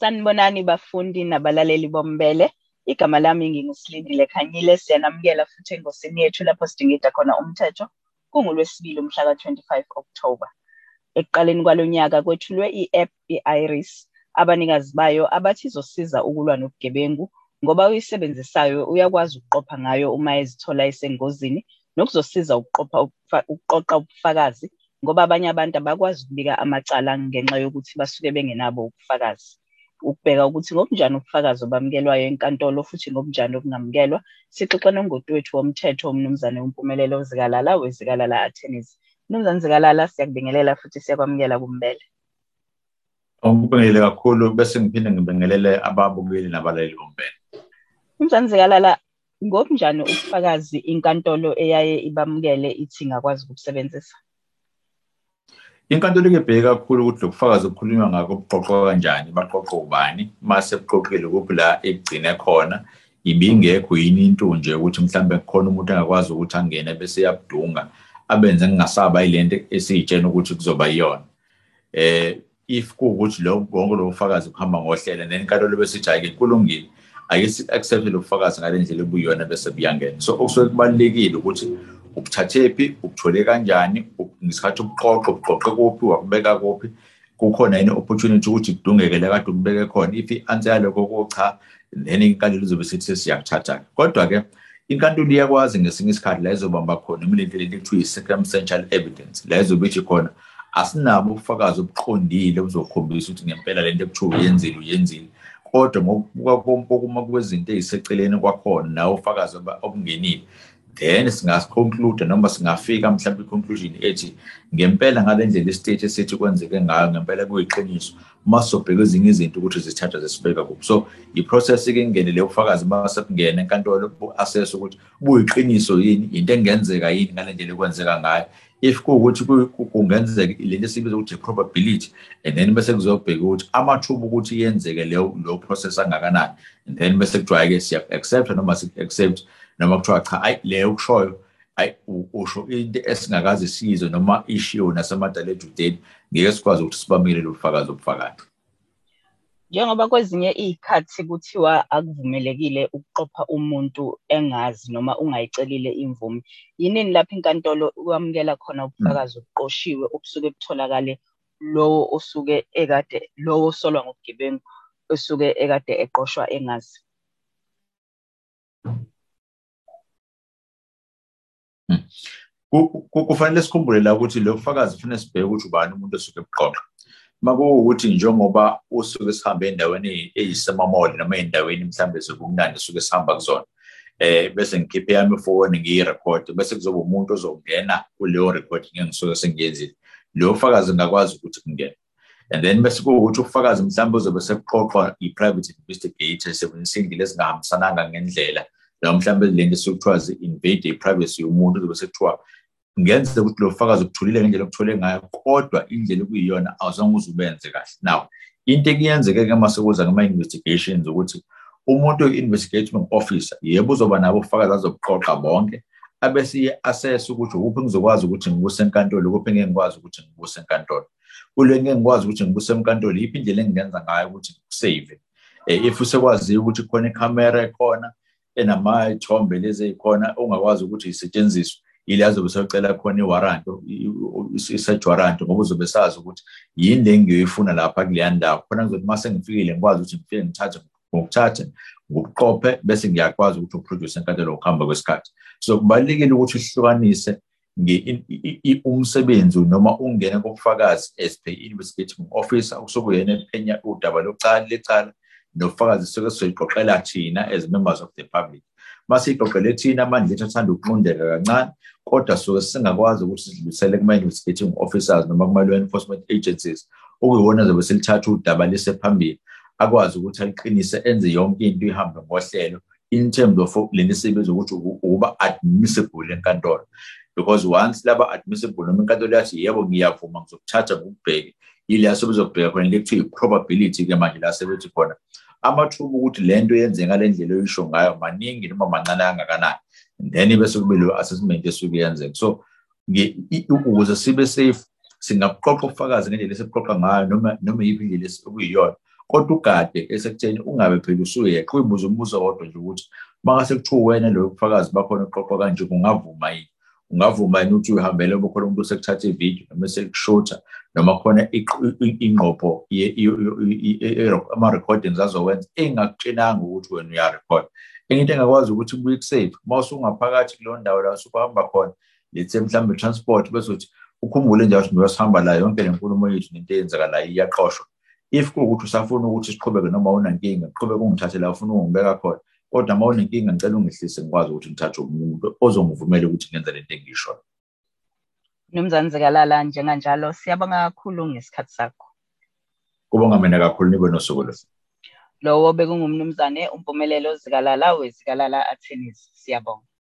Sanibonani bafundi nabalaleli bombele. Igama lami ngingusilindile Khanyile. Siyanamukela futhi engosini yethu lapho sidingida khona umthetho. KunguLwesibili umhla ka-25 October. Ekuqaleni kwalonyaka kwethulwe i-app i-Iris abanikazi bayo abathi izosiza ukulwa nobugebengu ngoba uyisebenzisayo uyakwazi ukuqopha ngayo uma ezithola esengozini nokuzosiza ukuqopha ukuqoqa ubufakazi ngoba abanye abantu abakwazi ukubika amacala ngenxa yokuthi basuke bengenabo ubufakazi ukubheka ukuthi ngobunjani ubufakazi obamukelwayo enkantolo futhi ngobunjani obungamukelwa sixoxe nomngoti wethu womthetho umnumzane wempumelelo zikalala wezikalala attorneys mnumzane zikalala siyakubingelela futhi siyakwamukela kumbele. Ngikubingelele kakhulu bese ngiphinde ngibingelele ababukeli nabalaleli bombele. Mnumzane zikalala ngobunjani ubufakazi inkantolo eyaye ibamukele ithi ingakwazi ukubusebenzisa inkantolo ikebheke kakhulu ukuthi lokufakazi okukhulunywa ngako buqoqwa kanjani baqoqwa ubani mase buqoqile kuphi la ekugcine khona ibingekho yini into nje ukuthi mhlambe kukhona umuntu engakwazi ukuthi angene bese yabudunga abenze ngingasaba yilento esiyitshena ukuthi kuzoba yiyona. Eh if kuwukuthi lo bonke lo bufakazi kuhamba ngohlelo nenkantolo besithi ayike kulungile ake si accept lo bufakazi ngale ndlela ebuyona bese buyangena. So okusuke kubalekile ukuthi ubuthathephi ubuthole kanjani ngesikhathi ubuqoqo ubuqoqe kuphi wakubeka kuphi kukhona yini opportunity ukuthi kudungeke la kade ukubeke khona. If i-answer yalokho kocha then inkantolo izobe sithi siyakuthatha kodwa ke inkantolo iyakwazi ngesinye isikhathi la izobamba khona uma lento lento kuthiwa i-circumstantial evidence la izobe ithi khona asinabo ubufakazi obuqondile obuzokhombisa ukuthi ngempela lento ekuthiwa uyenzile uyenzile. Kodwa ngokubuka kokuma kwezinto eziseceleni kwakhona nawo ufakazi obungenile. Then singaconclude noma singafika mhlawumbe i-conclusion ethi ngempela ngale ndlela istate esithi kwenzeke ngayo ngempela kuyiqiniso masobheka ezinye izinto ukuthi zithathwa zisibeka kuphi. So i-process-ke ingenele ubufakazi mase kungena enkantolo bu-assess ukuthi buyiqiniso yini into engenzeka yini ngale ndlela ekwenzeka ngayo. If kuwukuthi kungenzeka lento esibiza ukuthi i-probability and then bese kuzobheka ukuthi amathuba ukuthi yenzeke leyo process angakanani. And then bese kuthiwa-ke siya-accept noma si-accept noma kuthiwa cha ayi leyo kushoyo ayi usho into esingakaze sizwe noma ishiwo nasemadala ejudeni ngeke sikwazi ukuthi sibamukele lo bufakazi obufakayo njengoba kwezinye iy'khathi kuthiwa akuvumelekile ukuqopha umuntu engazi noma ungayicelile imvume yinini lapho inkantolo kwamukela khona ubufakazi obuqoshiwe obusuke butholakale lowo osuke ekade lowo osolwa ngobugebengu osuke ekade eqoshwa engazi? Kufanele sikhumbule la ukuthi lo bufakazi kufanele sibheke ukuthi ubani umuntu osuke ebuqoqa. Makuwukuthi njengoba usuke sihambe endaweni eyisemamoli noma ey'ndaweni mhlawumbe zokumnandi suke sihamba kuzona eh bese ngikhiphe yami ifoni ngiyirekhode bese kuzoba umuntu ozongena kuleyo recording engisuke sengiyenzile lo bufakazi ngakwazi ukuthi kungene and then bese kuwukuthi ubufakazi mhlawumbe uzobe sekuqoqwa i-private investigator sebenzisa iy'ndlela ezingahambisananga ngendlela la mhlawumbe lento esokuthiwa zi-invade i-privacy yomuntu uzobe sekuthiwa ngenzeka ukuthi lo bufakazi ubuthulile ngendlela okuthole ngayo kodwa indlela okuyiyona awuzange uze ubenze kahle. Now into ekuyenzeke-ke uma sekuza kuma-investigations ukuthi umuntu oyi-investigating officer yebo uzoba nabo ubufakazi azobuqoqa bonke abese iye-assess ukuthi ukuphi ngizokwazi ukuthi ngibuse enkantolo ukuphi ngeke ngikwazi ukuthi ngibuse enkantolo. Kule ngeke ngikwazi ukuthi ngibuse enkantolo yiphi indlela engingenza ngayo ukuthi ngikusave if usekwaziyo ukuthi khona ikhamera ekhona enamathombe lezi ey'khona ongakwazi ukuthi isetshenziswe. Ile azobe seyocela khona i-warrant i-search warrant ngoba uzobe sazi ukuthi yini le ngiyoyifuna lapha kuleya ndawo. Khona ngizothi uma sengifikile ngikwazi ukuthi ngifike ngithathe ngokuthathe ngokuqophe bese ngiyakwazi ukuthi uproduce enkantolo ngokuhamba kwesikhathi. So kubalulekile ukuthi uhlukanise umsebenzi noma ungene kobufakazi as per investigating officer usekuyena ephenya udaba locala lecala nobufakazi suke sizoyiqoqela thina as members of the public. Masiyiqoqele thina manje lethu athanda ukuqondeka kancane kodwa suke singakwazi ukuthi sidlulisele kuma-investigating officers noma kuma-law enforcement agencies okuyiwona zobe selithatha udaba lise phambili akwazi ukuthi aliqinise enze yonke into ihambe ngohlelo in terms of lento esibiza ukuthi ukuba admissible enkantolo. Because once laba admissible noma inkantolo yathi yebo ngiyavuma ngizokuthatha ngokubheke yileya sebezokubheka khona le kuthiwa i-probability-ke manje la sebethi khona. Amathuba ukuthi le nto yenzeka ngale ndlela oyisho ngayo maningi noma mancane kangakanani. Then bese kube lo assessment esuke yenzeka so ukuze sibe safe singakuqoqa ubufakazi ngendlela esibuqoqa ngayo noma noma yiphi indlela okuyiyona. Kodwa ugade esekutheni ungabe phela usuyeqa uyibuza umbuzo kodwa nje ukuthi mangase kuthiwa wena loyo bufakazi bakhona oqoqwa kanje kungavuma yini. Ungavuma yini ukuthi uyihambele kukhona umuntu osekuthatha ividiyo noma esekushutha noma khona ingqopho ama-recordings azowenza engakutshenanga ukuthi wena uyarekhoda enye into engakwazi ukuthi ubuye kusafe uma usungaphakathi kuleyo ndawo la usukuhamba khona lethe mhlawumbe transport bese uthi ukhumbule nje ukuthi uyosihamba la yonke le nkulumo yethu nento eyenzakalayo iyaqoshwa if kuwukuthi usafuna ukuthi siqhubeke noma unankinga qhubeka ungithathe la ufuna ungibeka khona kodwa uma unenkinga ngicela ungehlise ngikwazi ukuthi ngithathe umuntu ozongivumela ukuthi ngenze lento engisho Mnumzane Zikalala njenganjalo siyabonga kakhulu ngesikhathi sakho. Kubonga mina kakhulu nibe nosuku lo. Lowo bekungumnumzane umpumelelo Zikalala wezikalala Attorneys. Siyabonga.